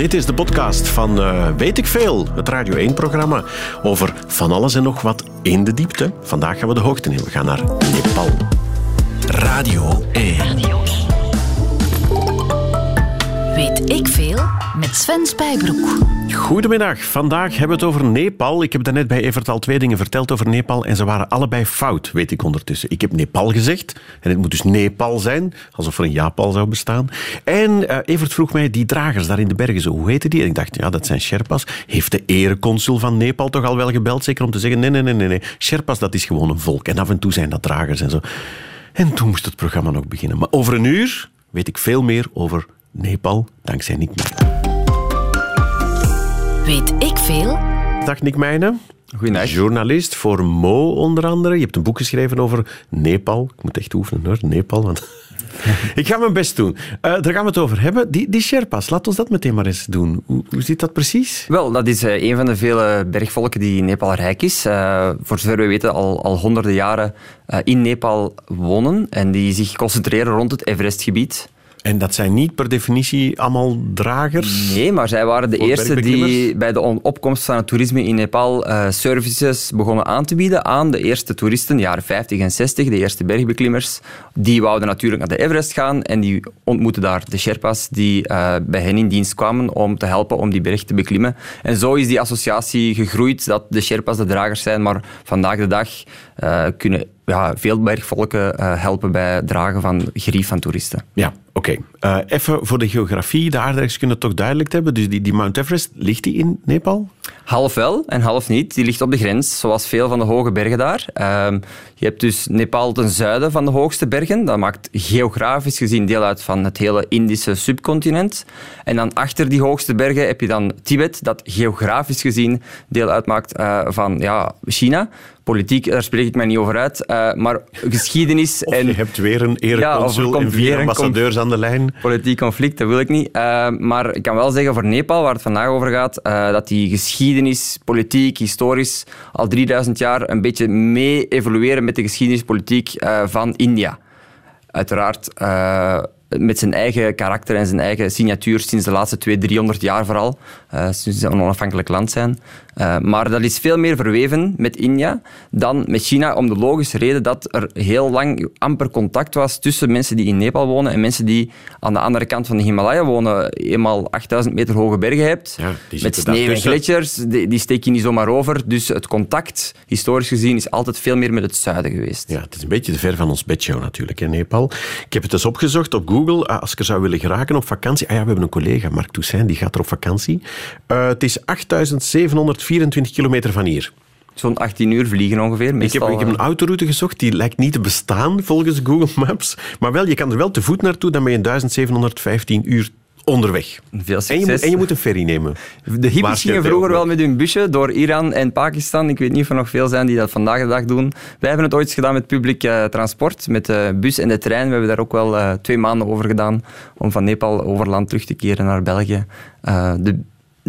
Dit is de podcast van uh, Weet ik Veel, het Radio 1-programma over van alles en nog wat in de diepte. Vandaag gaan we de hoogte nemen. We gaan naar Nepal. Radio 1. Radio 1. Met Sven Spijbroek. Goedemiddag. Vandaag hebben we het over Nepal. Ik heb daarnet bij Evert al twee dingen verteld over Nepal en ze waren allebei fout, weet ik ondertussen. Ik heb Nepal gezegd en het moet dus Nepal zijn, alsof er een Japal zou bestaan. En uh, Evert vroeg mij, die dragers daar in de bergen, zo, hoe heten die? En ik dacht, ja, dat zijn Sherpas. Heeft de ereconsul van Nepal toch al wel gebeld, zeker om te zeggen, nee, nee, nee, nee, nee. Sherpas, dat is gewoon een volk. En af en toe zijn dat dragers en zo. En toen moest het programma nog beginnen. Maar over een uur weet ik veel meer over Nepal, dankzij Nick Meijnen. Weet ik veel? Dag Nick Meijnen. Goedendag. Journalist voor Mo onder andere. Je hebt een boek geschreven over Nepal. Ik moet echt oefenen hoor, Nepal. Want ik ga mijn best doen. Uh, daar gaan we het over hebben. Die, die Sherpas, laat ons dat meteen maar eens doen. Hoe, hoe zit dat precies? Wel, dat is uh, een van de vele bergvolken die in Nepal rijk is. Uh, voor zover we weten al, al honderden jaren in Nepal wonen en die zich concentreren rond het Everestgebied. En dat zijn niet per definitie allemaal dragers? Nee, maar zij waren de eerste die bij de opkomst van het toerisme in Nepal uh, services begonnen aan te bieden aan de eerste toeristen, de jaren 50 en 60, de eerste bergbeklimmers. Die wouden natuurlijk naar de Everest gaan en die ontmoetten daar de Sherpas die uh, bij hen in dienst kwamen om te helpen om die berg te beklimmen. En zo is die associatie gegroeid dat de Sherpas de dragers zijn, maar vandaag de dag uh, kunnen ja, veel bergvolken uh, helpen bij het dragen van gerief van toeristen. Ja, oké. Uh, even voor de geografie, de aardrijkskunde toch duidelijk te hebben. Dus die, die Mount Everest, ligt die in Nepal? Half wel en half niet. Die ligt op de grens, zoals veel van de hoge bergen daar. Uh, je hebt dus Nepal ten zuiden van de hoogste bergen. Dat maakt geografisch gezien deel uit van het hele Indische subcontinent. En dan achter die hoogste bergen heb je dan Tibet, dat geografisch gezien deel uitmaakt uh, van ja, China politiek, daar spreek ik mij niet over uit. Uh, maar geschiedenis of en... je hebt weer een ereconsul ja, en vier ambassadeurs aan de lijn. Politiek conflict, dat wil ik niet. Uh, maar ik kan wel zeggen voor Nepal, waar het vandaag over gaat, dat die geschiedenis, politiek, historisch, al 3000 jaar een beetje mee evolueren met de geschiedenispolitiek van India. Uiteraard met zijn eigen karakter en zijn eigen signatuur sinds de laatste 200, 300 jaar vooral, uh, sinds ze een onafhankelijk land zijn. Uh, maar dat is veel meer verweven met India dan met China, om de logische reden dat er heel lang amper contact was tussen mensen die in Nepal wonen en mensen die aan de andere kant van de Himalaya wonen. Eenmaal 8000 meter hoge bergen hebt, ja, met sneeuw en gletsjers, die, die steek je niet zomaar over. Dus het contact, historisch gezien, is altijd veel meer met het zuiden geweest. Ja, het is een beetje te ver van ons bedshow natuurlijk, in Nepal. Ik heb het eens opgezocht op Google Google, ah, als ik er zou willen geraken op vakantie. Ah ja, we hebben een collega, Mark Toussaint, die gaat er op vakantie. Uh, het is 8724 kilometer van hier. Zo'n 18 uur vliegen ongeveer. Meestal... Ik, heb, ik heb een autoroute gezocht, die lijkt niet te bestaan volgens Google Maps. Maar wel, je kan er wel te voet naartoe, dan ben je 1715 uur onderweg. Veel En je, moet, en je moet een ferry nemen. De hippies gingen vroeger wel met hun busje door Iran en Pakistan. Ik weet niet of er nog veel zijn die dat vandaag de dag doen. Wij hebben het ooit gedaan met publiek uh, transport, met de bus en de trein. We hebben daar ook wel uh, twee maanden over gedaan om van Nepal over land terug te keren naar België. Uh, de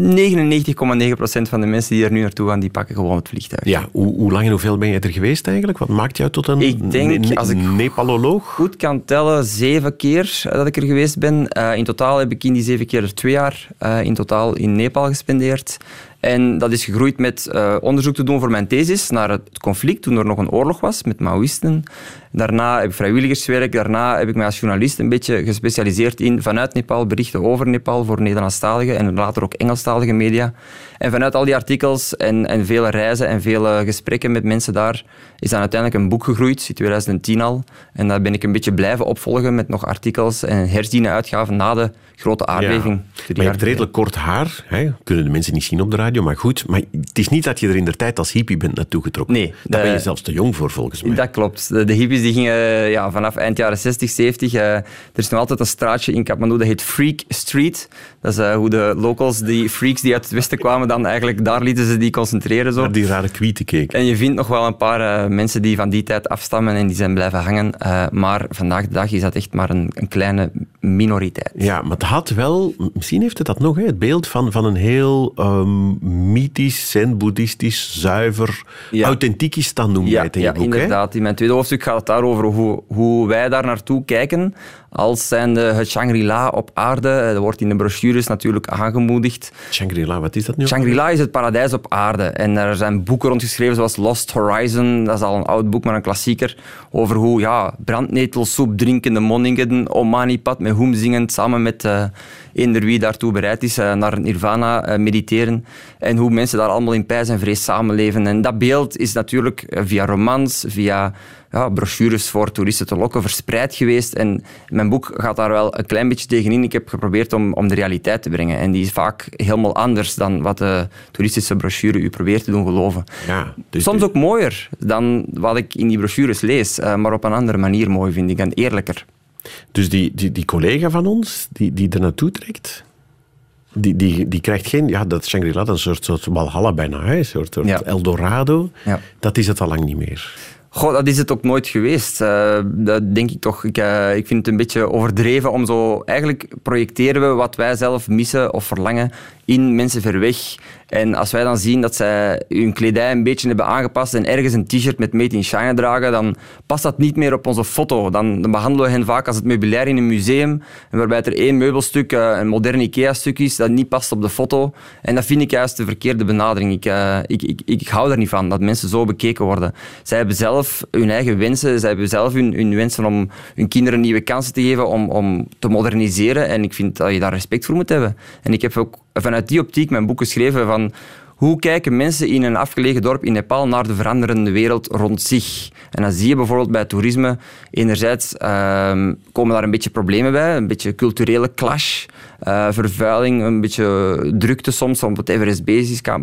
99,9% van de mensen die er nu naartoe gaan, die pakken gewoon het vliegtuig. Ja, hoe, hoe lang en hoeveel ben je er geweest eigenlijk? Wat maakt jou tot een ik denk, als ik Nepaloloog? goed kan tellen, zeven keer dat ik er geweest ben. Uh, in totaal heb ik in die zeven keer er twee jaar uh, in totaal in Nepal gespendeerd. En dat is gegroeid met uh, onderzoek te doen voor mijn thesis naar het conflict, toen er nog een oorlog was met Maoïsten. Daarna heb ik vrijwilligerswerk, daarna heb ik mij als journalist een beetje gespecialiseerd in vanuit Nepal berichten over Nepal voor Nederlandstalige en later ook Engelstalige media. En vanuit al die artikels en, en vele reizen en vele gesprekken met mensen daar is dan uiteindelijk een boek gegroeid, in 2010 al. En dat ben ik een beetje blijven opvolgen met nog artikels en herziene uitgaven na de grote aardbeving. Ja, maar je hebt redelijk kort haar, hè? kunnen de mensen niet zien op de radio, maar goed. Maar het is niet dat je er in de tijd als hippie bent naartoe getrokken. Nee. Daar ben je zelfs te jong voor, volgens mij. Dat klopt. De, hippies die gingen ja, vanaf eind jaren 60, 70. Uh, er is nog altijd een straatje in Kathmandu, dat heet Freak Street. Dat is uh, hoe de locals, die freaks die uit het westen kwamen, dan eigenlijk daar lieten ze die concentreren. Zo. Naar die rare kwieten keken. En je vindt nog wel een paar uh, mensen die van die tijd afstammen en die zijn blijven hangen. Maar vandaag de dag is dat echt maar een, een, kleine minoriteit. Ja, maar het had wel, misschien heeft het dat nog, hè, het beeld van, van een heel um, mythisch, zen-boeddhistisch, zuiver, ja. authentiekistan noem je ja, het in ja, je boek. inderdaad. Hè? In mijn tweede hoofdstuk gaat het daar over hoe, hoe wij daar naartoe kijken als zijnde het Shangri-La op aarde. Dat wordt in de brochures natuurlijk aangemoedigd. Shangri-La, wat is dat nu? Shangri-La is het paradijs op aarde. En er zijn boeken rondgeschreven zoals Lost Horizon, dat is al een oud boek, maar een klassieker, over hoe ja, brandnetelsoep drinkende monniken Omani-pad met hoem zingend samen met uh, eender wie daartoe bereid is, uh, naar nirvana uh, mediteren. En hoe mensen daar allemaal in pijs en vrees samenleven. En dat beeld is natuurlijk via romans, via ja, brochures voor toeristen te lokken, verspreid geweest. En mijn boek gaat daar wel een klein beetje tegenin. Ik heb geprobeerd om, om de realiteit te brengen. En die is vaak helemaal anders dan wat de toeristische brochure u probeert te doen geloven. Ja, dus Soms ook mooier dan wat ik in die brochures lees, maar op een andere manier mooi vind ik en eerlijker. Dus die, die, die collega van ons, die, die er naartoe trekt, die, die, die krijgt geen... Ja, dat Shangri-La, dat is een soort, soort Walhalla bijna, een soort, soort ja. Eldorado. Ja. Dat is het al lang niet meer. Goh, dat is het ook nooit geweest. Uh, dat denk ik toch. Ik, uh, ik vind het een beetje overdreven om zo... Eigenlijk projecteren we wat wij zelf missen of verlangen in mensen ver weg. En als wij dan zien dat zij hun kledij een beetje hebben aangepast en ergens een t-shirt met Made in China dragen, dan past dat niet meer op onze foto. Dan, behandelen we hen vaak als het meubilair in een museum, waarbij er één meubelstuk, eh, een modern IKEA-stuk is, dat niet past op de foto. En dat vind ik juist de verkeerde benadering. Ik, uh, ik, ik, ik hou er niet van, dat mensen zo bekeken worden. Zij hebben zelf hun eigen wensen, zij hebben zelf hun, hun wensen om hun kinderen nieuwe kansen te geven, om, om te moderniseren. En ik vind dat je daar respect voor moet hebben. En ik heb ook vanuit die optiek mijn boek geschreven van hoe kijken mensen in een afgelegen dorp in Nepal naar de veranderende wereld rond zich? En dan zie je bijvoorbeeld bij toerisme, enerzijds uh, komen daar een beetje problemen bij, een beetje culturele clash, uh, vervuiling, een beetje drukte soms op het Everest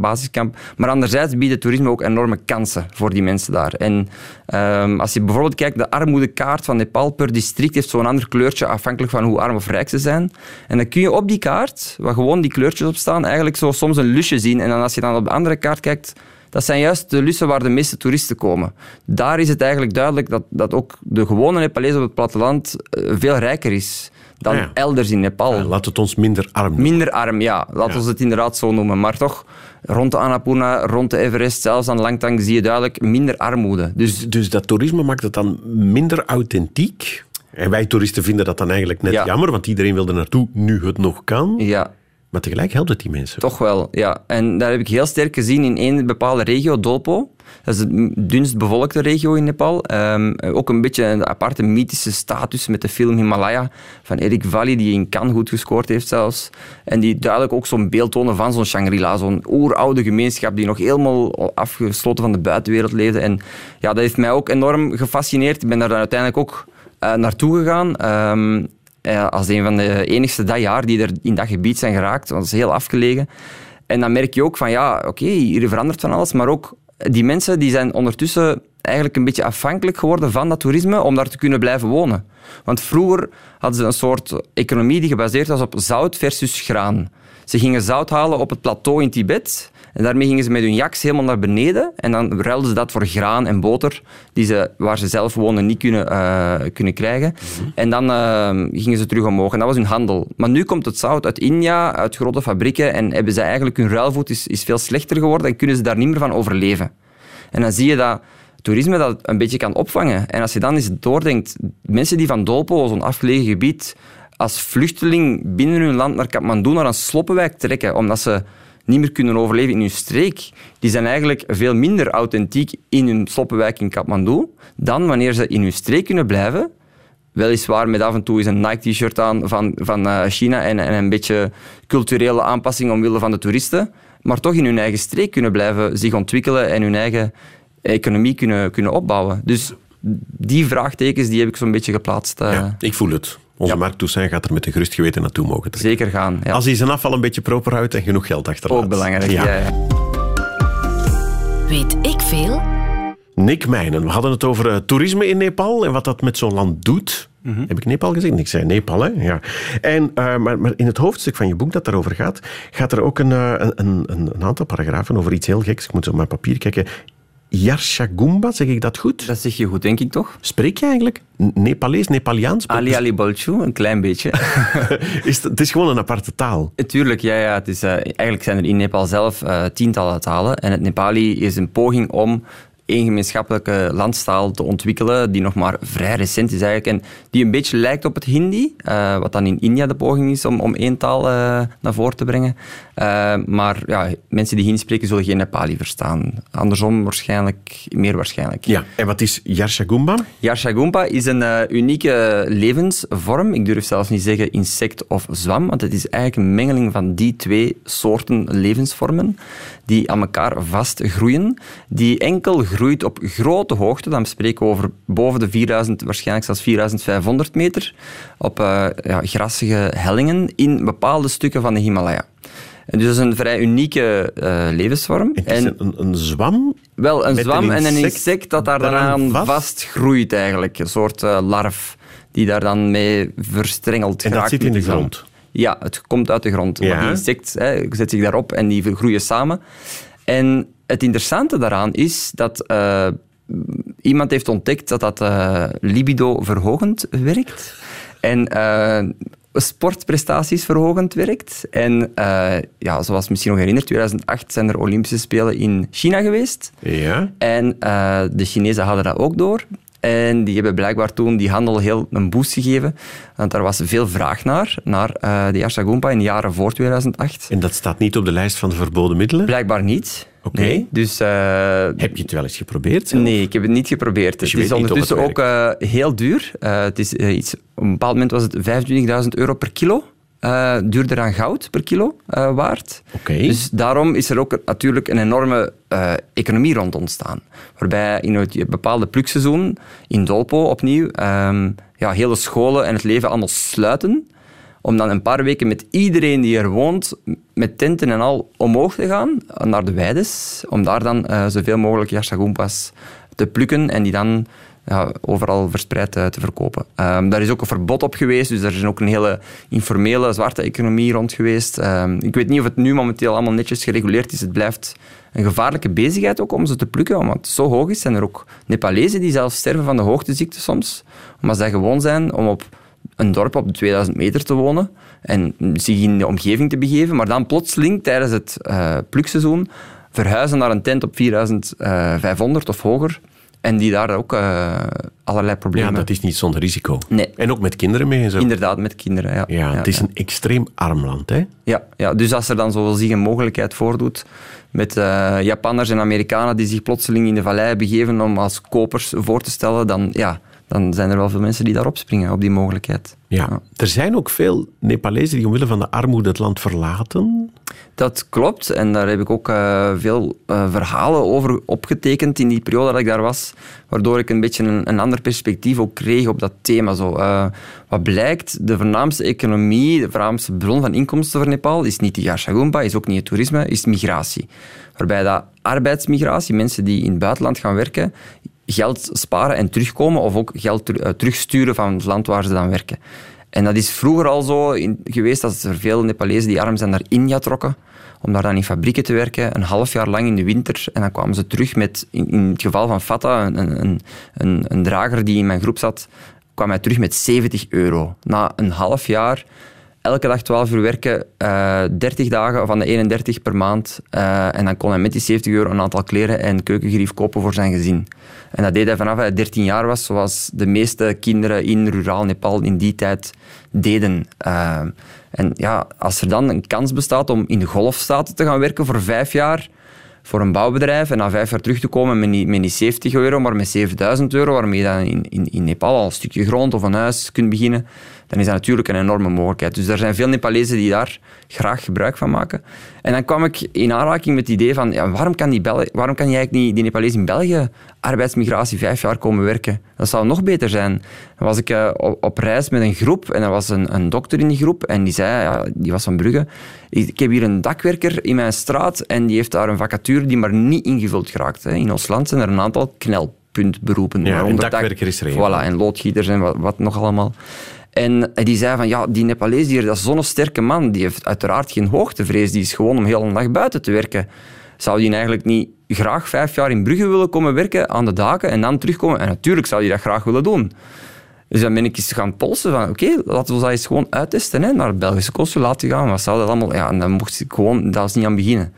basiskamp. Maar anderzijds biedt toerisme ook enorme kansen voor die mensen daar. En um, als je bijvoorbeeld kijkt, de armoedekaart van Nepal per district heeft zo'n ander kleurtje afhankelijk van hoe arm of rijk ze zijn. En dan kun je op die kaart, waar gewoon die kleurtjes op staan, eigenlijk zo soms een lusje zien. En dan als je dan op de andere kaart kijkt, dat zijn juist de lussen waar de meeste toeristen komen. Daar is het eigenlijk duidelijk dat, dat ook de gewone Nepalees op het platteland eh, veel rijker is dan ah elders in Nepal. Ja, laat het ons minder arm. Minder arm, ja. Laat ons het inderdaad zo noemen. Maar toch, rond de Annapurna, rond de Everest, zelfs aan Langtang, zie je duidelijk minder armoede. Dus, dus dat toerisme maakt het dan minder authentiek? En wij toeristen vinden dat dan eigenlijk net jammer, want iedereen wil er naartoe nu het nog kan. Ja, maar tegelijk helpt het die mensen. Toch wel, ja. En daar heb ik heel sterk gezien in één bepaalde regio, Dolpo. Dat is de dunst bevolkte regio in Nepal. Um, ook een beetje een aparte mythische status met de film Himalaya van Eric Valli, die in Cannes goed gescoord heeft zelfs. En die duidelijk ook zo'n beeld tonen van zo'n Shangri-La, zo'n oeroude gemeenschap die nog helemaal afgesloten van de buitenwereld leefde. En ja, dat heeft mij ook enorm gefascineerd. Ik ben daar dan uiteindelijk ook uh, naartoe gegaan. Uh, als een van de enigste dat jaar die er in dat gebied zijn geraakt. Want dat is heel afgelegen. En dan merk je ook van, ja, oké, hier verandert van alles, maar ook die mensen die zijn ondertussen eigenlijk een beetje afhankelijk geworden van dat toerisme om daar te kunnen blijven wonen. Want vroeger hadden ze een soort economie die gebaseerd was op zout versus graan. Ze gingen zout halen op het plateau in Tibet en daarmee gingen ze met hun jaks helemaal naar beneden en dan ruilden ze dat voor graan en boter, die ze, waar ze zelf wonen niet kunnen, uh, kunnen krijgen. Mhm. En dan uh, gingen ze terug omhoog en dat was hun handel. Maar nu komt het zout uit India, uit grote fabrieken en hebben ze eigenlijk hun ruilvoet is, is veel slechter geworden en kunnen ze daar niet meer van overleven. En dan zie je dat toerisme dat een beetje kan opvangen. En als je dan eens doordenkt, mensen die van Dolpo, zo'n afgelegen gebied, als vluchteling binnen hun land naar Kathmandu, naar een sloppenwijk trekken, omdat ze niet meer kunnen overleven in hun streek, die zijn eigenlijk veel minder authentiek in hun sloppenwijk in Kathmandu dan wanneer ze in hun streek kunnen blijven. Weliswaar met af en toe eens een Nike-t-shirt aan van, van eh, China en, en een beetje culturele aanpassing omwille van de toeristen, maar toch in hun eigen streek kunnen blijven, zich ontwikkelen en hun eigen economie kunnen, kunnen opbouwen. Dus die vraagtekens die heb ik zo'n beetje geplaatst. Ja, ik voel het. Onze ja. Mark Toussaint gaat er met een gerust geweten naartoe mogen trekken. Zeker gaan. Ja. Als hij zijn afval een beetje proper houdt en genoeg geld achterlaat. Ook belangrijk, ja. ja. Weet ik veel? Nick Mijnen, we hadden het over uh, toerisme in Nepal en wat dat met zo'n land doet. Mm -hmm. Heb ik Nepal gezien? Ik zei Nepal, hè? Ja. En, uh, maar, maar, in het hoofdstuk van je boek dat daarover gaat, gaat er ook een, uh, een, een, een, aantal paragrafen over iets heel geks. Ik moet zo op mijn papier kijken. Yarshagumba, zeg ik dat goed? Dat zeg je goed, denk ik toch? Spreek je eigenlijk Nepalees, Nepaliaans? Ali Ali Bolchu, een klein beetje. is het, het, is gewoon een aparte taal. Tuurlijk, ja. ja het is, uh, eigenlijk zijn er in Nepal zelf uh, tientallen talen. En het Nepali is een poging om één gemeenschappelijke landstaal te ontwikkelen, die nog maar vrij recent is eigenlijk, en die een beetje lijkt op het Hindi, uh, wat dan in India de poging is om, om één taal uh, naar voren te brengen. Uh, maar ja, mensen die Hindi spreken zullen geen Nepali verstaan. Andersom waarschijnlijk, meer waarschijnlijk. Ja, en wat is Yarshagumba? Yarshagumba is een unieke levensvorm. Ik durf zelfs niet zeggen insect of zwam, want het is eigenlijk een mengeling van die twee soorten levensvormen die aan elkaar vastgroeien, die enkel groeit op grote hoogte, dan spreken we over boven de 4000, waarschijnlijk zelfs 4500 meter, op uh, ja, grassige hellingen in bepaalde stukken van de Himalaya. En dus dat is een vrij unieke uh, levensvorm. Het is een, een, zwam? Wel, een zwam en een insect dat daar dan aan vast? vastgroeit eigenlijk. Een soort uh, larf die daar dan mee verstrengeld en geraakt. En dat zit in de grond? Ja, het komt uit de grond. Ja. Die insect hè, zet zich daarop en die groeien samen. En het interessante daaraan is dat uh, iemand heeft ontdekt dat dat libido verhogend werkt. En uh, sportprestaties verhogend werkt. En ja, zoals misschien nog herinnert, 2008 zijn er Olympische Spelen in China geweest. Ja. En de Chinezen hadden dat ook door. En die hebben blijkbaar toen die handel heel een boost gegeven. Want er was veel vraag naar, naar uh, de in de jaren voor 2008. En dat staat niet op de lijst van de verboden middelen? Blijkbaar niet. Oké. Nee, dus, uh, heb je het wel eens geprobeerd? Zelf? Nee, ik heb het niet geprobeerd. Dus het is ondertussen het ook uh, heel duur. het is, iets, op een bepaald moment was het 25.000 euro per kilo duurder aan goud per kilo waard. Okay. Dus daarom is er ook natuurlijk een enorme economie rond ontstaan. Waarbij in het bepaalde plukseizoen, in Dolpo opnieuw, um, ja, hele scholen en het leven allemaal sluiten. Om dan een paar weken met iedereen die er woont, met tenten en al, omhoog te gaan naar de weides. Om daar dan zoveel mogelijk yashagumpas te plukken en die dan ja, overal verspreid te, te verkopen. Um, daar is ook een verbod op geweest, dus er is ook een hele informele zwarte economie rond geweest. Um, ik weet niet of het nu momenteel allemaal netjes gereguleerd is. Het blijft een gevaarlijke bezigheid ook om ze te plukken, omdat zo hoog is. Zijn er ook Nepalezen die zelfs sterven van de hoogteziekte soms, omdat zij gewoon zijn om op een dorp op de 2000 meter te wonen en zich in de omgeving te begeven, maar dan plotseling tijdens het uh, plukseizoen verhuizen naar een tent op 4500 of hoger en die daar ook uh, allerlei problemen... Ja, dat is niet zonder risico. Nee. En ook met kinderen mee en zo. Inderdaad, met kinderen, ja. Ja, het is een extreem arm land, hè? Ja, ja, dus als er dan zo zich een mogelijkheid voordoet met uh, Japanners en Amerikanen die zich plotseling in de vallei begeven om als kopers voor te stellen, dan, ja, dan zijn er wel veel mensen die daarop springen, op die mogelijkheid. Ja. ja. Er zijn ook veel Nepalezen die omwille van de armoede het land verlaten. Dat klopt. En daar heb ik ook uh, veel uh, verhalen over opgetekend in die periode dat ik daar was. Waardoor ik een beetje een, een ander perspectief ook kreeg op dat thema. Zo, uh, wat blijkt, de voornaamste economie, de voornaamste bron van inkomsten voor Nepal is niet de Yarshagumpa, is ook niet het toerisme, is migratie. Waarbij dat arbeidsmigratie, mensen die in het buitenland gaan werken, geld sparen en terugkomen of ook geld terugsturen van het land waar ze dan werken. En dat is vroeger al zo geweest dat er veel Nepalezen die arm zijn naar India trokken om daar dan in fabrieken te werken, een half jaar lang in de winter. En dan kwamen ze terug met, in, in het geval van Fata, een, een, een, een, drager die in mijn groep zat, kwam hij terug met 70 euro. Na een half jaar, elke dag 12 uur werken, uh, eh, 30 dagen van de 31 per maand. Uh, en dan kon hij met die 70 euro een aantal kleren en keukengerief kopen voor zijn gezin. En dat deed hij vanaf hij 13 jaar was, zoals de meeste kinderen in ruraal Nepal in die tijd deden. Uh, en ja, als er dan een kans bestaat om in de golfstaten te gaan werken voor vijf jaar voor een bouwbedrijf en na vijf jaar terug te komen met niet, met niet 70 euro, maar met 7000 euro, waarmee je dan in, in, in Nepal al een stukje grond of een huis kunt beginnen, dan is dat natuurlijk een enorme mogelijkheid. Dus er zijn veel Nepalezen die daar graag gebruik van maken. En dan kwam ik in aanraking met het idee van, ja, waarom, kan die Bel waarom kan eigenlijk niet die Nepalezen in België arbeidsmigratie vijf jaar komen werken? Dat zou nog beter zijn. Dan was ik uh, op, reis met een groep en er was een, een dokter in die groep en die zei, ja, die was van Brugge, ik, ik, heb hier een dakwerker in mijn straat en die heeft daar een vacature die maar niet ingevuld geraakt. Hè. In ons land zijn er een aantal knelpuntberoepen. Ja, een dakwerker is er Voilà, en loodgieters en wat, wat nog allemaal. En die zei van, ja, die Nepalees hier, dat is zo'n sterke man. Die heeft uiteraard geen hoogtevrees. Die is gewoon om heel de dag buiten te werken. Zou die eigenlijk niet graag vijf jaar in Brugge willen komen werken aan de daken en dan terugkomen? En natuurlijk zou hij dat graag willen doen. Dus dan ben ik eens gaan polsen van, oké, laten we dat eens gewoon uittesten. Hè, naar het Belgische consulaat gaan. Wat zou dat allemaal... Ja, en dan mocht ik gewoon... Dat was niet aan beginnen.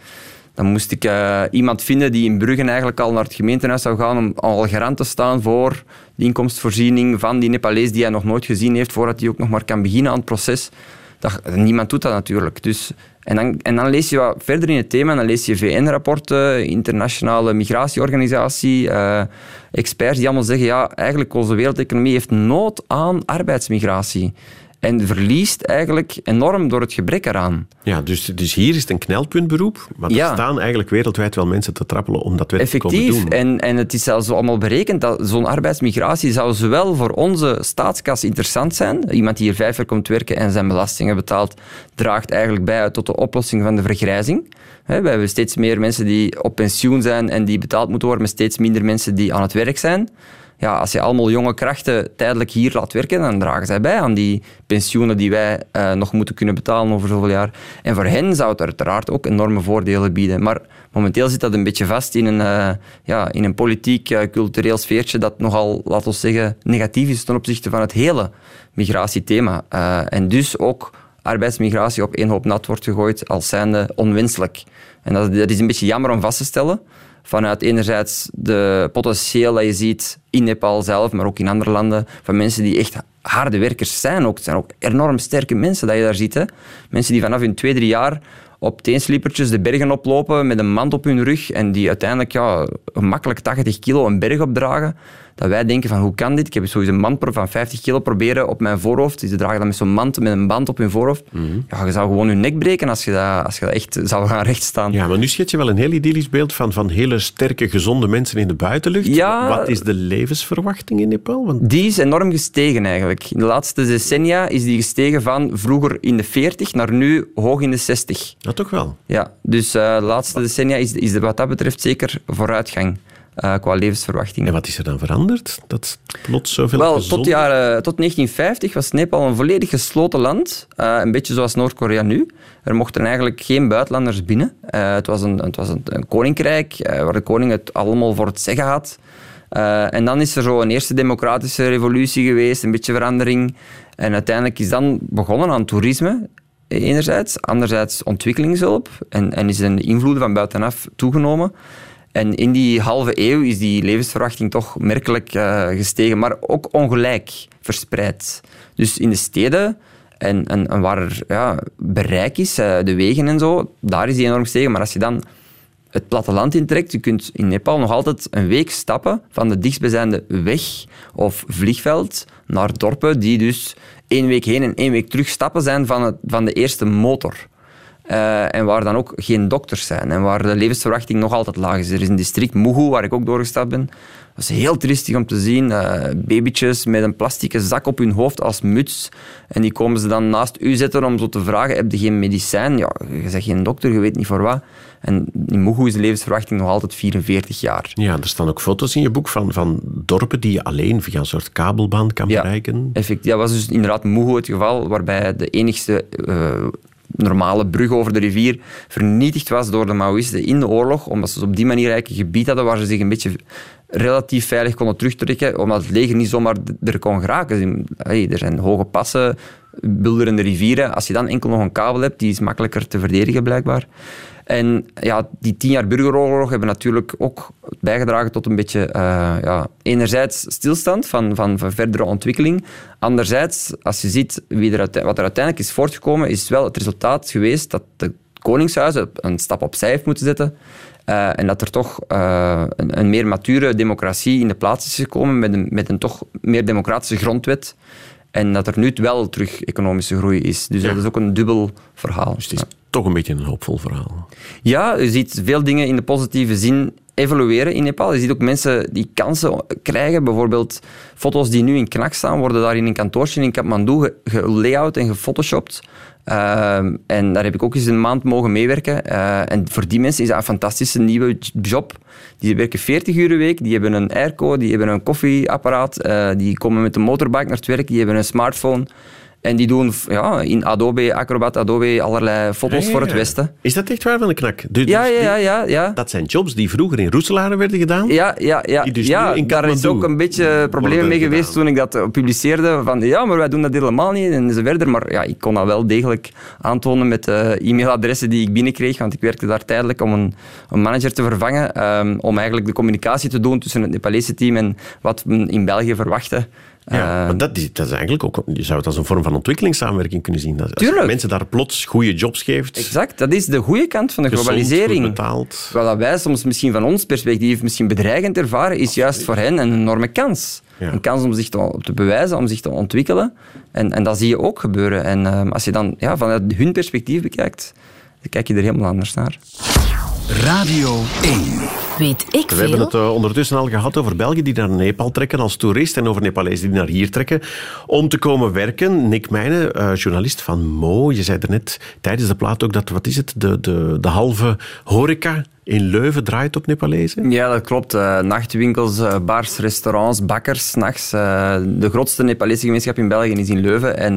dan moest ik uh, iemand vinden die in Bruggen eigenlijk al naar het gemeentehuis zou gaan om al garant te staan voor de inkomensvoorziening van die Nepalees die hij nog nooit gezien heeft, voordat hij ook nog maar kan beginnen aan het proces. Dat, niemand doet dat natuurlijk. Dus, en, dan, en dan lees je wat verder in het thema, dan lees je VN-rapporten, internationale migratieorganisatie, uh, experts die allemaal zeggen, ja, eigenlijk onze wereldeconomie heeft nood aan arbeidsmigratie. En verliest eigenlijk enorm door het gebrek eraan. Ja, dus, dus hier is het een knelpuntberoep, maar er staan eigenlijk wereldwijd wel mensen te trappelen om dat werk te komen doen. En, en het is zelfs allemaal berekend dat zo'n arbeidsmigratie zou zowel voor onze staatskas interessant zijn. Iemand die hier vijf jaar komt werken en zijn belastingen betaalt, draagt eigenlijk bij tot de oplossing van de vergrijzing. We hebben steeds meer mensen die op pensioen zijn en die betaald moeten worden, met steeds minder mensen die aan het werk zijn ja, als je allemaal jonge krachten tijdelijk hier laat werken, dan dragen zij bij aan die pensioenen die wij uh, nog moeten kunnen betalen over zoveel jaar. En voor hen zou het uiteraard ook enorme voordelen bieden. Maar momenteel zit dat een beetje vast in een, uh, ja, in een politiek, uh, cultureel sfeertje dat nogal, laten we zeggen, negatief is ten opzichte van het hele migratiethema. en dus ook arbeidsmigratie op één hoop nat wordt gegooid als zijnde onwenselijk. En dat, dat is een beetje jammer om vast te stellen vanuit enerzijds de potentieel dat je ziet in Nepal zelf, maar ook in andere landen, van mensen die echt harde werkers zijn. Ook. Het zijn ook enorm sterke mensen dat je daar ziet. Hè. Mensen die vanaf hun twee, drie jaar op teensliepertjes de bergen oplopen met een mand op hun rug en die uiteindelijk ja, gemakkelijk 80 kilo een berg opdragen dat wij denken van hoe kan dit? Ik heb sowieso een mand van 50 kilo proberen op mijn voorhoofd. Ze dragen dan met zo'n mand met een band op hun voorhoofd. Mhm. Ja, je zou gewoon je nek breken als je dat, als je dat echt zou gaan rechtstaan. Ja, maar nu schets je wel een heel idyllisch beeld van, van hele sterke, gezonde mensen in de buitenlucht. Ja, Wat is de levensverwachting in Nepal? Want... Die is enorm gestegen eigenlijk. In de laatste decennia is die gestegen van vroeger in de 40 naar nu hoog in de 60. Dat toch wel? Ja, dus uh, de laatste decennia is, is wat dat betreft zeker vooruitgang uh, qua levensverwachting. En wat is er dan veranderd? Dat plots zoveel Wel, tot, jaren, tot 1950 was Nepal een volledig gesloten land. Uh, een beetje zoals Noord-Korea nu. Er mochten eigenlijk geen buitenlanders binnen. Uh, het was, een, het was een, een koninkrijk waar de koning het allemaal voor het zeggen had. en dan is er zo een eerste democratische revolutie geweest, een beetje verandering. En uiteindelijk is dan begonnen aan toerisme enerzijds, anderzijds ontwikkelingshulp en, en is de invloed van buitenaf toegenomen. En in die halve eeuw is die levensverwachting toch merkelijk uh, gestegen, maar ook ongelijk verspreid. Dus in de steden en, en, waar ja, bereik is, uh, de wegen en zo, daar is die enorm gestegen. Maar als je dan het platteland intrekt, je kunt in Nepal nog altijd een week stappen van de dichtstbijzijnde weg of vliegveld naar dorpen die dus één week heen en één week terug stappen zijn van, het, van de eerste motor. Uh, en waar dan ook geen dokters zijn. En waar de levensverwachting nog altijd laag is. Er is een district Mugu, waar ik ook doorgestapt ben. Dat is heel tristig om te zien. Uh, babytjes met een plastieke zak op hun hoofd als muts. En die komen ze dan naast u zetten om zo te vragen, heb je geen medicijn? Ja, je zegt geen dokter, je weet niet voor wat. En in Mugu is de levensverwachting nog altijd 44 jaar. Ja, er staan ook foto's in je boek van, van dorpen die je alleen via een soort kabelbaan kan ja, bereiken. Effect, dat was dus inderdaad Mugu het geval, waarbij de enigste... Uh, normale brug over de rivier vernietigd was door de Maoïsten in de oorlog, omdat ze op die manier eigenlijk een gebied hadden waar ze zich een beetje relatief veilig konden terugtrekken, omdat het leger niet zomaar er kon geraken. er zijn hoge passen, bulderende rivieren. Als je dan enkel nog een kabel hebt, die is makkelijker te verdedigen blijkbaar. En ja, die tien jaar burgeroorlog hebben natuurlijk ook bijgedragen tot een beetje, uh, ja, enerzijds stilstand van, van, van, verdere ontwikkeling. Anderzijds, als je ziet wie er, wat er uiteindelijk is voortgekomen, is wel het resultaat geweest dat het Koningshuis een stap opzij heeft moeten zetten. Uh, en dat er toch uh, een, een, meer mature democratie in de plaats is gekomen met een, met een toch meer democratische grondwet. En dat er nu wel terug economische groei is. Dus dat is ook een dubbel verhaal. Dus het is toch een beetje een hoopvol verhaal. Ja, je ziet veel dingen in de positieve zin evolueren in Nepal. Je ziet ook mensen die kansen krijgen. Bijvoorbeeld foto's die nu in Knak staan, worden daar in een kantoortje in Kathmandu gelayout en gefotoshopt. Uh, en daar heb ik ook eens een maand mogen meewerken. Uh, en voor die mensen is dat een fantastische nieuwe job. Die werken 40 uur een week, die hebben een airco, die hebben een koffieapparaat, uh, die komen met een motorbike naar het werk, die hebben een smartphone. En die doen ja, in Adobe, Acrobat, Adobe allerlei foto's Ja, voor het. Westen. Is dat echt waar van de knak? Dus Ja, die- ja, ja, ja. ja. Dat zijn jobs die vroeger in Roeselare werden gedaan? Ja, ja, ja. Die dus ja in daar is ook een beetje problemen mee geweest gedaan. toen ik dat eh, publiceerde. Van ja, maar wij doen dat helemaal niet en zo verder. Maar ja, ik kon dat wel degelijk aantonen met de e-mailadressen die ik binnenkreeg. Want ik werkte daar tijdelijk om een, een manager te vervangen. ehm, om eigenlijk de communicatie te doen tussen het Nepalese team en wat men in België verwachtte. Ja, Eh, maar dat is, dat is eigenlijk ook... Je zou het als een vorm van ontwikkelingssamenwerking kunnen zien. Als je Tuurlijk. mensen daar plots goede jobs geeft, exact, dat is de goede kant van de gezond, globalisering. goed betaald. Wat dat wij soms misschien van ons perspectief misschien bedreigend ervaren, is juist voor hen een enorme kans. Ja. Een kans om zich te, te bewijzen, om zich te ontwikkelen. En, en dat zie je ook gebeuren. En ehm, als je dan ja, vanuit hun perspectief bekijkt, dan kijk je er helemaal anders naar. Radio 1. Weet ik We hebben veel? het eh, ondertussen al gehad over Belgen die naar Nepal trekken als toerist en over Nepalezen die naar hier trekken om te komen werken. Nick Meijnen, eh, journalist van Mo, je zei er net tijdens de plaat ook dat, wat is het, de, de, de halve horeca in Leuven draait op Nepalezen. Ja, dat klopt. Eh, nachtwinkels, eh, bars, restaurants, bakkers, nachts. Eh, de grootste Nepalese gemeenschap in België is in Leuven. En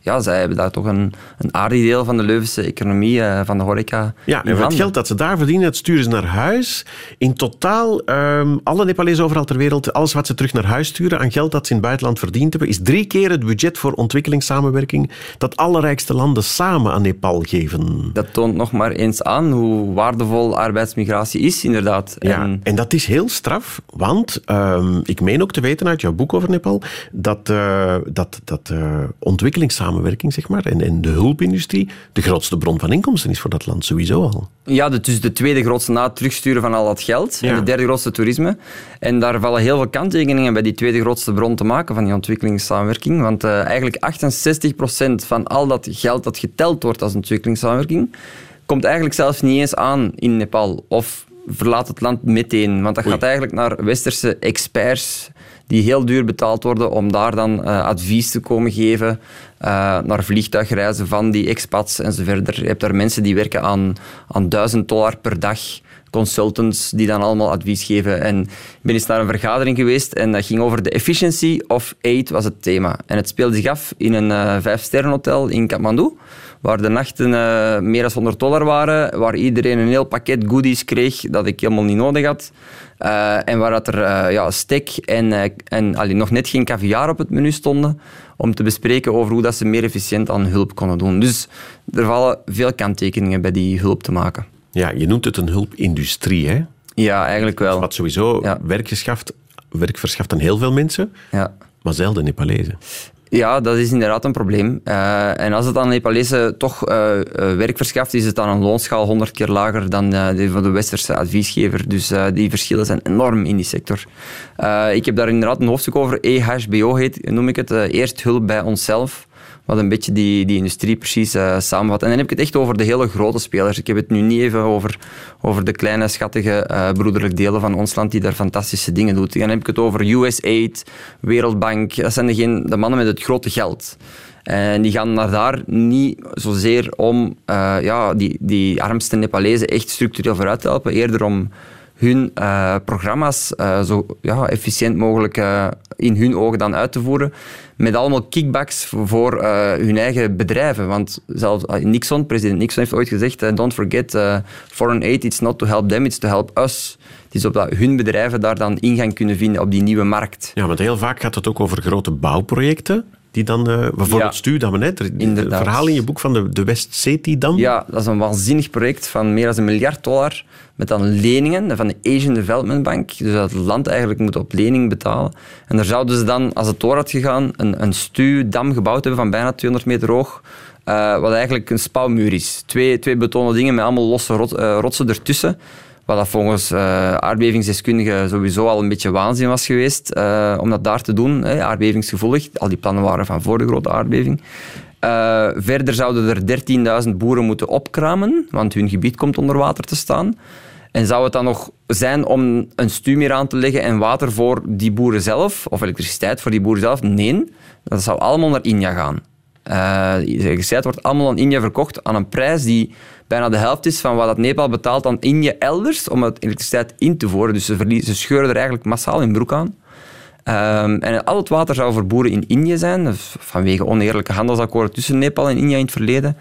ja, zij hebben daar toch een, een aardig deel van de Leuvense economie, van de horeca. Ja, en het geld dat ze daar verdienen, dat sturen ze naar huis. In totaal, ehm, alle Nepalezen overal ter wereld, alles wat ze terug naar huis sturen aan geld dat ze in het buitenland verdiend hebben, is drie keer het budget voor ontwikkelingssamenwerking dat alle rijkste landen samen aan Nepal geven. Dat toont nog maar eens aan hoe waardevol arbeidsmigratie is, inderdaad. Ja, En- en dat is heel straf, want ehm, ik meen ook te weten uit jouw boek over Nepal dat, eh, dat, dat eh, ontwikkelingssamenwerking zeg maar, en, en de hulpindustrie de grootste bron van inkomsten is voor dat land sowieso al. Ja, dus de tweede grootste na het terugsturen van al dat geld. Ja. En de derde grootste toerisme. En daar vallen heel veel kanttekeningen bij die tweede grootste bron te maken van die ontwikkelingssamenwerking. Want eh, eigenlijk 68% van al dat geld dat geteld wordt als ontwikkelingssamenwerking, komt eigenlijk zelfs niet eens aan in Nepal. Of verlaat het land meteen. Want dat Oei. gaat eigenlijk naar westerse experts die heel duur betaald worden om daar dan eh, advies te komen geven eh, naar vliegtuigreizen van die expats en zo verder. Je hebt daar mensen die werken aan, aan 1000 dollar per dag, consultants die dan allemaal advies geven. En ik ben eens naar een vergadering geweest en dat ging over de efficiency of aid was het thema. En het speelde zich af in een eh vijfsterrenhotel in Kathmandu, waar de nachten eh, meer dan 100 dollar waren, waar iedereen een heel pakket goodies kreeg dat ik helemaal niet nodig had. Eh, en waar dat er eh, ja, steak en, en allee, nog net geen caviar op het menu stonden, om te bespreken over hoe dat ze meer efficiënt aan hulp konden doen. Dus er vallen veel kanttekeningen bij die hulp te maken. Ja, je noemt het een hulpindustrie, hè? Ja, eigenlijk wel. Wat sowieso Ja. werk, geschaft, werk verschaft aan heel veel mensen, Ja. maar zelden Nepalezen. Ja, dat is inderdaad een probleem. Eh, en als het aan Nepalese toch eh, werk verschaft, is het aan een loonschaal honderd keer lager dan eh, die van de westerse adviesgever. Dus die verschillen zijn enorm in die sector. Ik heb daar inderdaad een hoofdstuk over. EHBO heet, noem ik het. eerst hulp bij onszelf. Wat een beetje die, die industrie precies eh, samenvat. En dan heb ik het echt over de hele grote spelers. Ik heb het nu niet even over, over de kleine, schattige eh broederlijk delen van ons land die daar fantastische dingen doen. Dan heb ik het over USAID, Wereldbank. Dat zijn degene, de mannen met het grote geld. En die gaan naar daar niet zozeer om eh, ja, die, die armste Nepalezen echt structureel vooruit te helpen. Eerder om hun eh, programma's eh, zo ja, efficiënt mogelijk eh, in hun ogen dan uit te voeren. Met allemaal kickbacks voor, hun eigen bedrijven. Want zelfs Nixon, president Nixon heeft ooit gezegd: Don't forget, foreign aid, it's not to help them, it's to help us. Het is opdat hun bedrijven daar dan ingang kunnen vinden op die nieuwe markt. Ja, want heel vaak gaat het ook over grote bouwprojecten. Die dan, eh, bijvoorbeeld Ja. Hè? Er- Het verhaal in je boek van de, de West-Seti-dam. Ja, dat is een waanzinnig project van meer dan een miljard dollar. Met dan leningen van de Asian Development Bank. Dus dat het land eigenlijk moet op lening betalen. En daar zouden ze dan, als het door had gegaan, een, een stuwdam gebouwd hebben van bijna 200 meter hoog. eh, wat eigenlijk een spouwmuur is. Twee, twee betonnen dingen met allemaal losse rot- eh, rotsen ertussen. Wat volgens eh aardbevingsdeskundigen sowieso al een beetje waanzin was geweest eh, om dat daar te doen. Hè, aardbevingsgevoelig. Al die plannen waren van voor de grote aardbeving. Eh, verder zouden er 13.000 boeren moeten opkramen, want hun gebied komt onder water te staan. En zou het dan nog zijn om een stuwmeer aan te leggen en water voor die boeren zelf, of elektriciteit voor die boeren zelf? Nee, dat zou allemaal naar India gaan. De elektriciteit wordt allemaal aan India verkocht aan een prijs die bijna de helft is van wat Nepal betaalt aan India elders om het elektriciteit in te voeren. Dus ze, verlie- ze scheuren er eigenlijk massaal hun broek aan. Ehm, en al het water zou voor boeren in India zijn, dus vanwege oneerlijke handelsakkoorden tussen Nepal en India in het verleden.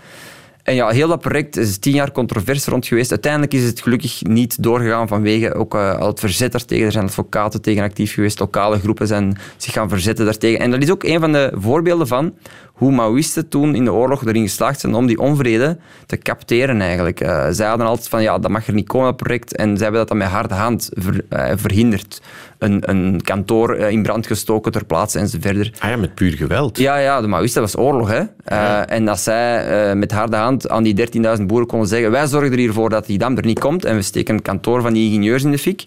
En ja, heel dat project is tien jaar controverse rond geweest. Uiteindelijk is het gelukkig niet doorgegaan vanwege ook uh, al het verzet daartegen. Er zijn advocaten tegen actief geweest, lokale groepen zijn zich gaan verzetten daartegen. En dat is ook een van de voorbeelden van hoe Maoïsten toen in de oorlog erin geslaagd zijn om die onvrede te capteren eigenlijk. Uh, zij hadden altijd van, ja, dat mag er niet komen, dat project. En zij hebben dat dan met harde hand ver, uh, verhinderd. Een, een kantoor in brand gestoken ter plaatse en zo verder. Ah ja, met puur geweld. Ja, ja de Maoïsten was oorlog. Hè. Ja. En dat zij met harde hand aan die 13.000 boeren konden zeggen, wij zorgen er hiervoor dat die dam er niet komt en we steken een kantoor van die ingenieurs in de fik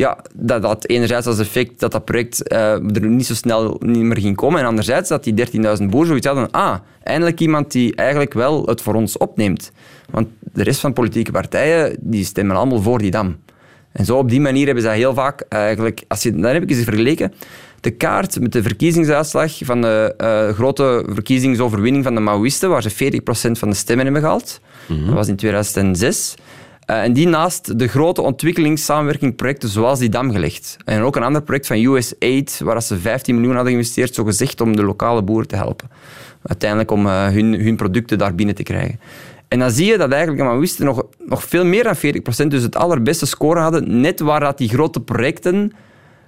ja, dat had enerzijds als effect dat dat project uh, er niet zo snel niet meer ging komen. En anderzijds dat die 13.000 boeren zoiets hadden. Ah, eindelijk iemand die eigenlijk wel het voor ons opneemt. Want de rest van politieke partijen die stemmen allemaal voor die dam. En zo op die manier hebben ze heel vaak eigenlijk... Als je, dan heb ik eens vergeleken. De kaart met de verkiezingsuitslag van de uh, grote verkiezingsoverwinning van de Maoïsten, waar ze 40% van de stemmen hebben gehaald. Mm -hmm. Dat was in 2006. Uh, en die naast de grote ontwikkelingssamenwerkingprojecten zoals die dam gelegd. En ook een ander project van USAID, waar ze 15 miljoen hadden geïnvesteerd, zo gezegd om de lokale boeren te helpen. Uiteindelijk om uh, hun, hun producten daar binnen te krijgen. En dan zie je dat eigenlijk Maoïsten nog, nog veel meer dan 40%, dus het allerbeste score hadden, net waar dat die grote projecten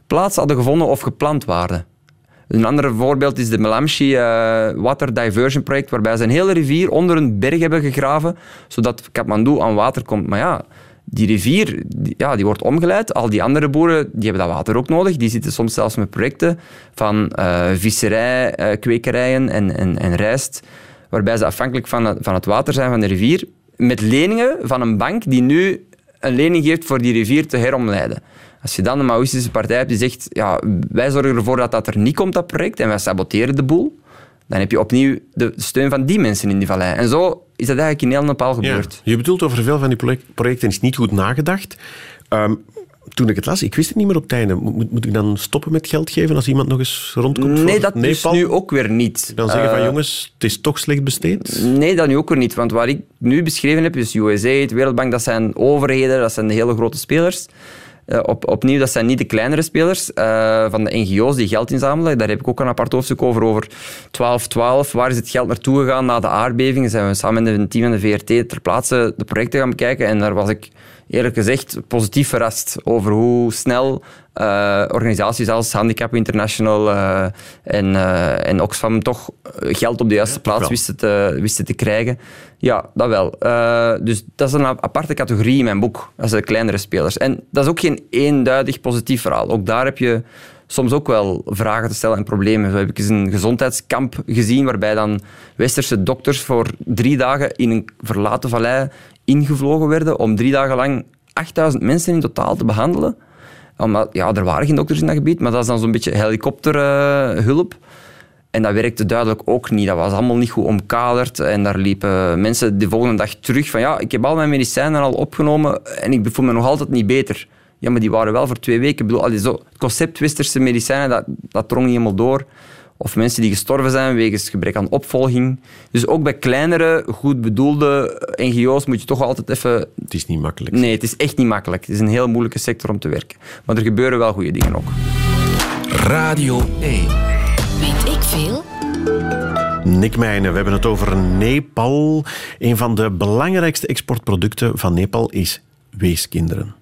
plaats hadden gevonden of gepland waren. Een ander voorbeeld is de Melamshi uh, Water Diversion Project, waarbij ze een hele rivier onder een berg hebben gegraven, zodat Kathmandu aan water komt. Maar ja, die rivier ja, die wordt omgeleid. Al die andere boeren die hebben dat water ook nodig. Die zitten soms zelfs met projecten van uh, visserij, uh, kwekerijen en, en, en rijst, waarbij ze afhankelijk van het, van het water zijn van de rivier, met leningen van een bank die nu een lening geeft voor die rivier te heromleiden. Als je dan een Maoïstische partij hebt die zegt, ja, wij zorgen ervoor dat dat er niet komt, dat project, en wij saboteren de boel, dan heb je opnieuw de steun van die mensen in die vallei. En zo is dat eigenlijk in heel Nepal gebeurd. Ja, je bedoelt over veel van die projecten is niet goed nagedacht. Um, toen ik het las, ik wist het niet meer op het einde. Moet, moet ik dan stoppen met geld geven als iemand nog eens rondkomt? Nee, dat Nepal? is nu ook weer niet. Dan zeggen uh, van jongens, het is toch slecht besteed? Nee, dat nu ook weer niet. Want wat ik nu beschreven heb, is USA, de Wereldbank, dat zijn overheden, dat zijn de hele grote spelers. Uh, op, opnieuw, dat zijn niet de kleinere spelers uh, van de NGO's die geld inzamelen. Daar heb ik ook een apart hoofdstuk over, over 1212. Waar is het geld naartoe gegaan na de aardbeving? Zijn we samen met een team van de VRT ter plaatse de projecten gaan bekijken. En daar was ik eerlijk gezegd positief verrast over hoe snel uh, organisaties als Handicap International uh, en, uh, en Oxfam toch geld op de juiste ja, plaats wisten te, wisten te krijgen. Ja, dat wel. dus dat is een aparte categorie in mijn boek. Dat zijn de kleinere spelers. En dat is ook geen eenduidig positief verhaal. Ook daar heb je soms ook wel vragen te stellen en problemen. Zo heb ik eens een gezondheidskamp gezien waarbij dan westerse dokters voor drie dagen in een verlaten vallei ingevlogen werden om drie dagen lang 8000 mensen in totaal te behandelen. Omdat, ja, er waren geen dokters in dat gebied, maar dat is dan zo'n beetje helikopterhulp. En dat werkte duidelijk ook niet. Dat was allemaal niet goed omkaderd. En daar liepen mensen de volgende dag terug van ja, ik heb al mijn medicijnen al opgenomen en ik voel me nog altijd niet beter. Ja, maar die waren wel voor twee weken. Ik bedoel, zo, het concept westerse medicijnen, dat, dat drong niet helemaal door. Of mensen die gestorven zijn wegens gebrek aan opvolging. Dus ook bij kleinere, goed bedoelde NGO's moet je toch altijd even... Het is niet makkelijk. Nee, het is echt niet makkelijk. Het is een heel moeilijke sector om te werken. Maar er gebeuren wel goede dingen ook. Radio 1. Weet ik veel? Nick Meijnen, we hebben het over Nepal. Een van de belangrijkste exportproducten van Nepal is weeskinderen.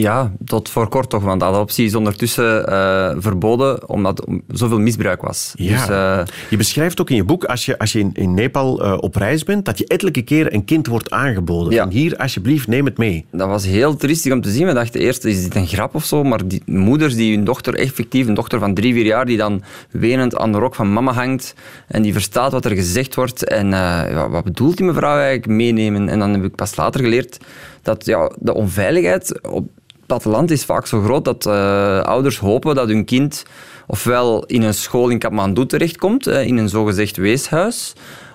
Ja, tot voor kort toch, want adoptie is ondertussen uh, verboden omdat er zoveel misbruik was. Ja. Dus, uh, je beschrijft ook in je boek, als je, als je in, in Nepal uh, op reis bent, dat je ettelijke keren een kind wordt aangeboden. Ja. Van hier, alsjeblieft, neem het mee. Dat was heel triestig om te zien. We dachten eerst, is dit een grap of zo? Maar die moeders die hun dochter, effectief een dochter van drie, vier jaar, die dan wenend aan de rok van mama hangt en die verstaat wat er gezegd wordt en ja, wat bedoelt die mevrouw eigenlijk meenemen? En dan heb ik pas later geleerd dat ja, de onveiligheid op platteland is vaak zo groot dat uh, ouders hopen dat hun kind ofwel in een school in Kathmandu terechtkomt, uh, in een zogezegd weeshuis,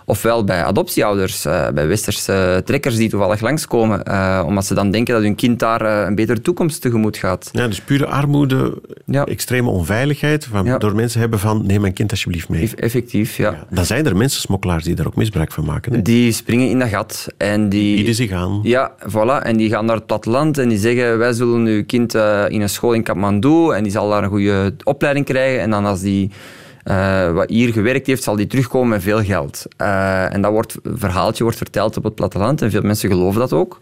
Ofwel bij adoptieouders, uh, bij westerse trekkers die toevallig langskomen, uh, omdat ze dan denken dat hun kind daar uh, een betere toekomst tegemoet gaat. Ja, dus pure armoede, ja. extreme onveiligheid, van, ja. door mensen hebben van neem mijn kind alsjeblieft mee. Effectief, ja. ja. Dan zijn er mensen, smokkelaars, die daar ook misbruik van maken. Hè? Die springen in dat gat. En die bieden zich aan. Ja, voilà. En die gaan naar het platteland en die zeggen wij zullen uw kind in een school in Kathmandu en die zal daar een goede opleiding krijgen. En dan als die uh, wat hier gewerkt heeft, zal die terugkomen met veel geld. Uh, en dat wordt, verhaaltje wordt verteld op het platteland en veel mensen geloven dat ook.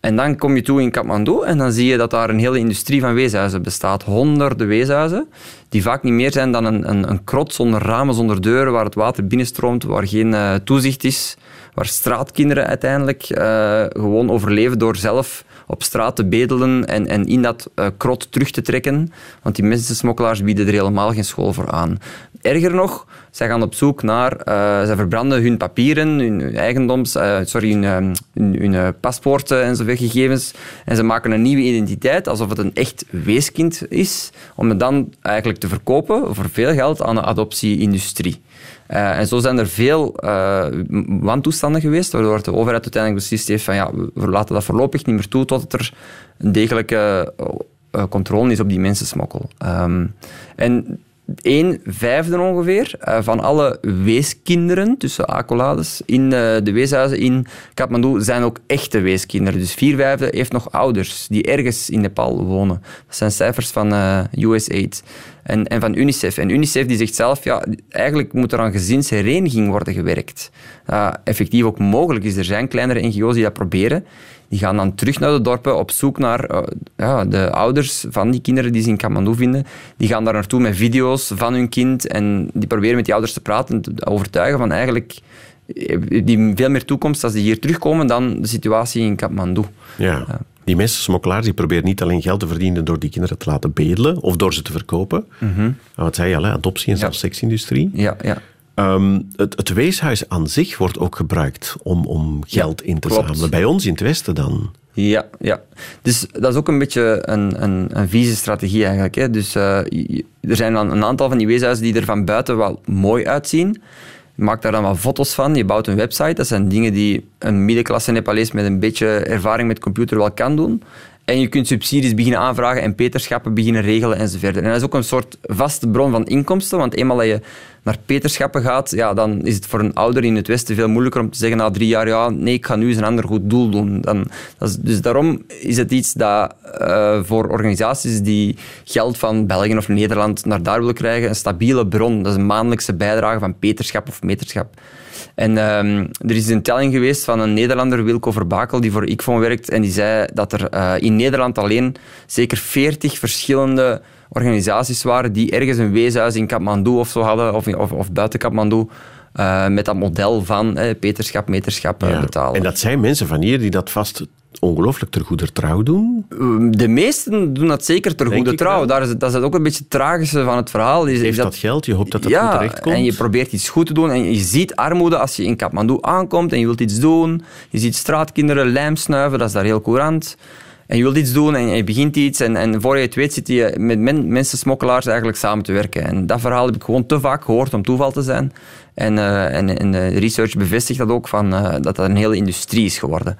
En dan kom je toe in Kathmandu en dan zie je dat daar een hele industrie van weeshuizen bestaat. Honderden weeshuizen, die vaak niet meer zijn dan een, een, een krot zonder ramen, zonder deuren, waar het water binnenstroomt, waar geen uh, toezicht is, waar straatkinderen uiteindelijk gewoon overleven door zelf op straat te bedelen en, in dat uh, krot terug te trekken. Want die mensensmokkelaars bieden er helemaal geen school voor aan. Erger nog, zij gaan op zoek naar... Uh, zij verbranden hun papieren, hun eigendoms... Uh, sorry, hun, hun paspoorten en zoveel gegevens. En ze maken een nieuwe identiteit, alsof het een echt weeskind is, om het dan eigenlijk te verkopen voor veel geld aan de adoptieindustrie. Uh, en zo zijn er veel uh, wantoestanden geweest, waardoor de overheid uiteindelijk beslist heeft van ja, we laten dat voorlopig niet meer toe totdat er een degelijke uh, controle is op die mensensmokkel. Um, en een vijfde ongeveer uh, van alle weeskinderen, tussen accolades, in uh, de weeshuizen in Kathmandu zijn ook echte weeskinderen. Dus vier vijfde heeft nog ouders die ergens in Nepal wonen. Dat zijn cijfers van uh, USAID en, en van UNICEF. En UNICEF die zegt zelf, ja, eigenlijk moet er aan gezinshereniging worden gewerkt. effectief ook mogelijk is. Er zijn kleinere NGO's die dat proberen. Die gaan dan terug naar de dorpen op zoek naar uh, ja, de ouders van die kinderen die ze in Kathmandu vinden. Die gaan daar naartoe met video's van hun kind en die proberen met die ouders te praten en te overtuigen van eigenlijk eh, die veel meer toekomst als die hier terugkomen dan de situatie in Kathmandu. Ja. Die mensen, smokkelaars, die proberen niet alleen geld te verdienen door die kinderen te laten bedelen of door ze te verkopen. Mm -hmm. Wat zei je al, adoptie en zelfs seksindustrie. Ja, ja. Um, het, het, weeshuis aan zich wordt ook gebruikt om, om geld in te klopt. zamelen. Bij ons in het Westen dan? Ja, ja. Dus dat is ook een beetje een, een, een vieze strategie eigenlijk. Hè. Dus uh, er zijn dan een aantal van die weeshuizen die er van buiten wel mooi uitzien. Je maakt daar dan wat foto's van, je bouwt een website. Dat zijn dingen die een middenklasse Nepalees met een beetje ervaring met computer wel kan doen. En je kunt subsidies beginnen aanvragen en peterschappen beginnen regelen enzovoort. En dat is ook een soort vaste bron van inkomsten, want eenmaal dat je naar peterschappen gaat, ja, dan is het voor een ouder in het Westen veel moeilijker om te zeggen na drie jaar, ja, nee, ik ga nu eens een ander goed doel doen. Dan, dat is, dus daarom is het iets dat uh, voor organisaties die geld van België of Nederland naar daar willen krijgen, een stabiele bron. Dat is een maandelijkse bijdrage van peterschap of meterschap. En um, er is een telling geweest van een Nederlander, Wilco Verbakel, die voor ICFON werkt. En die zei dat er uh, in Nederland alleen zeker 40 verschillende organisaties waren die ergens een weeshuis in Kathmandu of zo hadden, of, of, of buiten Kathmandu. Uh, met dat model van eh, peterschap, meterschap ja. betalen. En dat zijn mensen van hier die dat vast ongelooflijk ter goede trouw doen? Ehm, de meesten doen dat zeker ter goede trouw. Daar is, dat is ook een beetje het tragische van het verhaal. Je heeft dat, dat, geld, je hoopt dat het ja, goed terecht komt. en je probeert iets goed te doen. En je ziet armoede als je in Kathmandu aankomt en je wilt iets doen. Je ziet straatkinderen lijm snuiven, dat is daar heel courant. En je wilt iets doen en je begint iets en, en voor je het weet zit je met men, mensen, smokkelaars eigenlijk samen te werken. En dat verhaal heb ik gewoon te vaak gehoord om toeval te zijn. En, uh, en, en de research bevestigt dat ook, van, uh, dat dat een hele industrie is geworden.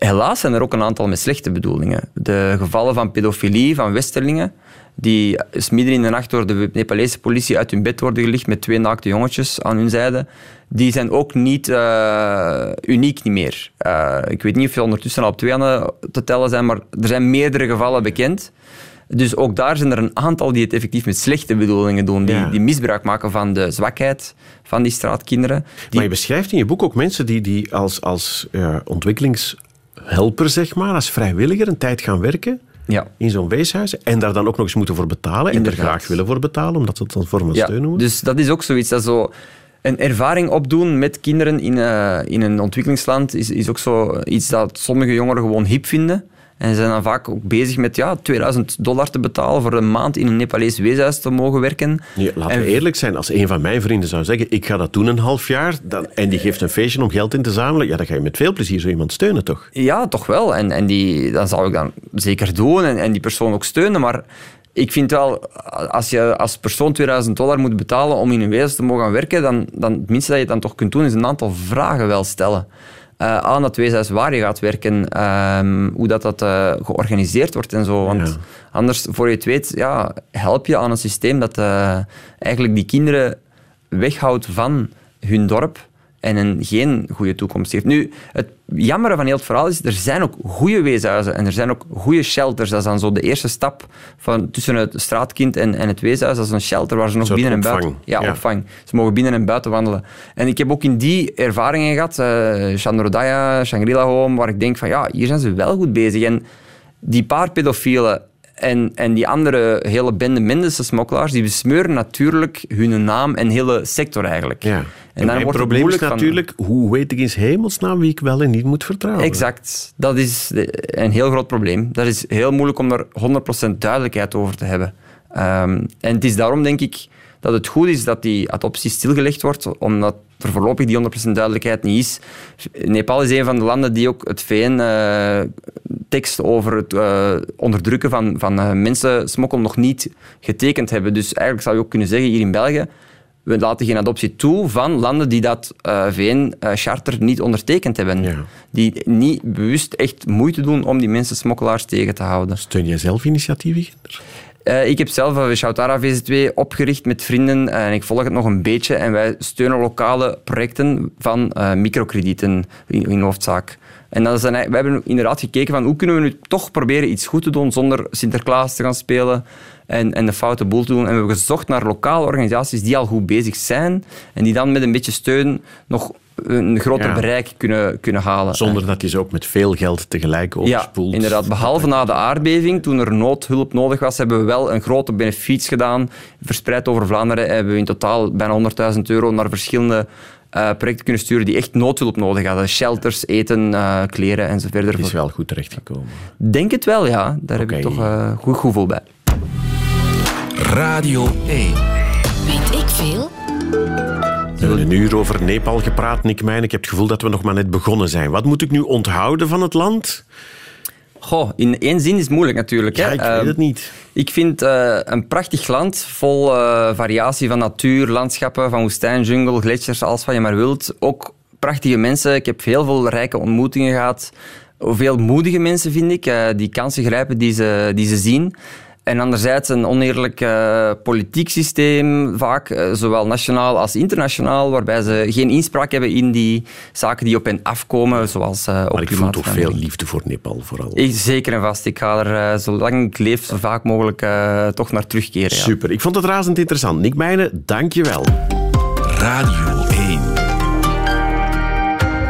Helaas zijn er ook een aantal met slechte bedoelingen. De gevallen van pedofilie van westerlingen, die midden in de nacht door de Nepalese politie uit hun bed worden gelicht met twee naakte jongetjes aan hun zijde, die zijn ook niet uh, uniek niet meer. Uh, ik weet niet of je ondertussen al op twee aan te tellen zijn, maar er zijn meerdere gevallen bekend. Dus ook daar zijn er een aantal die het effectief met slechte bedoelingen doen, die, ja. die misbruik maken van de zwakheid van die straatkinderen. Die... Maar je beschrijft in je boek ook mensen die, die als, als uh, ontwikkelings helper, zeg maar, als vrijwilliger een tijd gaan werken ja. in zo'n weeshuis en daar dan ook nog eens moeten voor betalen Inderdaad. en er graag willen voor betalen, omdat ze het dan van ja, steun noemen. Dus dat is ook zoiets dat zo een ervaring opdoen met kinderen in, uh, in een ontwikkelingsland is, is ook zo iets dat sommige jongeren gewoon hip vinden. En ze zijn dan vaak ook bezig met ja, 2000 dollar te betalen voor een maand in een Nepalees weeshuis te mogen werken. Ja, laten we eerlijk zijn, als een van mijn vrienden zou zeggen ik ga dat doen een half jaar dan, en die geeft een feestje om geld in te zamelen, ja, dan ga je met veel plezier zo iemand steunen, toch? Ja, toch wel. En, en die, dat zou ik dan zeker doen en, en die persoon ook steunen, maar ik vind wel, als je als persoon 2000 dollar moet betalen om in een wezen te mogen werken, dan, dan het minste dat je dan toch kunt doen, is een aantal vragen wel stellen. Uh, aan dat weeshuis waar je gaat werken, ehm, hoe dat, dat uh, georganiseerd wordt en zo. Want Ja. anders, voor je het weet, ja, help je aan een systeem dat eh, eigenlijk die kinderen weghoudt van hun dorp en hen geen goede toekomst heeft. Nu, het jammere van heel het verhaal is, er zijn ook goede weeshuizen en er zijn ook goede shelters. Dat is dan zo de eerste stap van, tussen het straatkind en, en het weeshuis. Dat is een shelter waar ze nog binnen en buiten... Ja, Ja. opvang. Ze mogen binnen en buiten wandelen. En ik heb ook in die ervaringen gehad, eh Chandrodaya, Shangri-La Home, waar ik denk van, ja, hier zijn ze wel goed bezig. En die paar pedofielen en, en die andere hele bende Mendense smokkelaars, die besmeuren natuurlijk hun naam en hele sector eigenlijk. Ja. En, dan mijn wordt het probleem is moeilijk van- natuurlijk, hoe weet ik in 's hemelsnaam wie ik wel en niet moet vertrouwen? Exact. Dat is een heel groot probleem. Dat is heel moeilijk om daar 100% duidelijkheid over te hebben. Ehm, en het is daarom, denk ik, dat het goed is dat die adoptie stilgelegd wordt, omdat er voorlopig die 100% duidelijkheid niet is. Nepal is een van de landen die ook het VN-tekst over het eh, onderdrukken van, van eh, mensensmokkel nog niet getekend hebben. Dus eigenlijk zou je ook kunnen zeggen, hier in België, we laten geen adoptie toe van landen die dat VN-charter niet ondertekend hebben. Ja. Die niet bewust echt moeite doen om die mensensmokkelaars tegen te houden. Steun jij zelf initiatieven, Ginder? Eh, ik heb zelf een Shoutara VZ2 opgericht met vrienden en ik volg het nog een beetje. En wij steunen lokale projecten van eh, microkredieten in, in hoofdzaak. En dat eigenlijk- we hebben inderdaad gekeken van hoe kunnen we nu toch proberen iets goed te doen zonder Sinterklaas te gaan spelen en, en de foute boel te doen. En we hebben gezocht naar lokale organisaties die al goed bezig zijn en die dan met een beetje steun nog een groter Ja. bereik kunnen, kunnen halen. Zonder dat je ze ook met veel geld tegelijk Ja, overspoelt. inderdaad. Behalve na de aardbeving, toen er noodhulp nodig was, hebben we wel een grote benefiets gedaan. Verspreid over Vlaanderen hebben we in totaal bijna 100.000 euro naar verschillende eh, projecten kunnen sturen die echt noodhulp nodig hadden. Shelters, eten, eh, kleren en zo verder. Het is wel goed terechtgekomen. Denk het wel, ja. Daar heb ik toch eh, goed gevoel bij. Radio 1. Weet ik veel? We hebben een uur over Nepal gepraat, Nick Mijn. Ik heb het gevoel dat we nog maar net begonnen zijn. Wat moet ik nu onthouden van het land? Goh, in één zin is het moeilijk natuurlijk. Ja, hè. ik weet het niet. Ik vind eh, een prachtig land, vol eh, variatie van natuur, landschappen, van woestijn, jungle, gletsjers, alles wat je maar wilt. Ook prachtige mensen. Ik heb heel veel rijke ontmoetingen gehad. Veel moedige mensen, vind ik, eh, die kansen grijpen die ze, die ze zien. En anderzijds een oneerlijk eh, politiek systeem, vaak, eh, zowel nationaal als internationaal, waarbij ze geen inspraak hebben in die zaken die op hen afkomen, zoals eh ook Maar ik voel toch veel liefde voor Nepal vooral. Ik- Zeker en vast. Ik ga er, zolang ik leef, zo vaak mogelijk eh, toch naar terugkeren. Ja. Super. Ik vond het razend interessant. Nick Mijnen, dank je wel. Radio 1.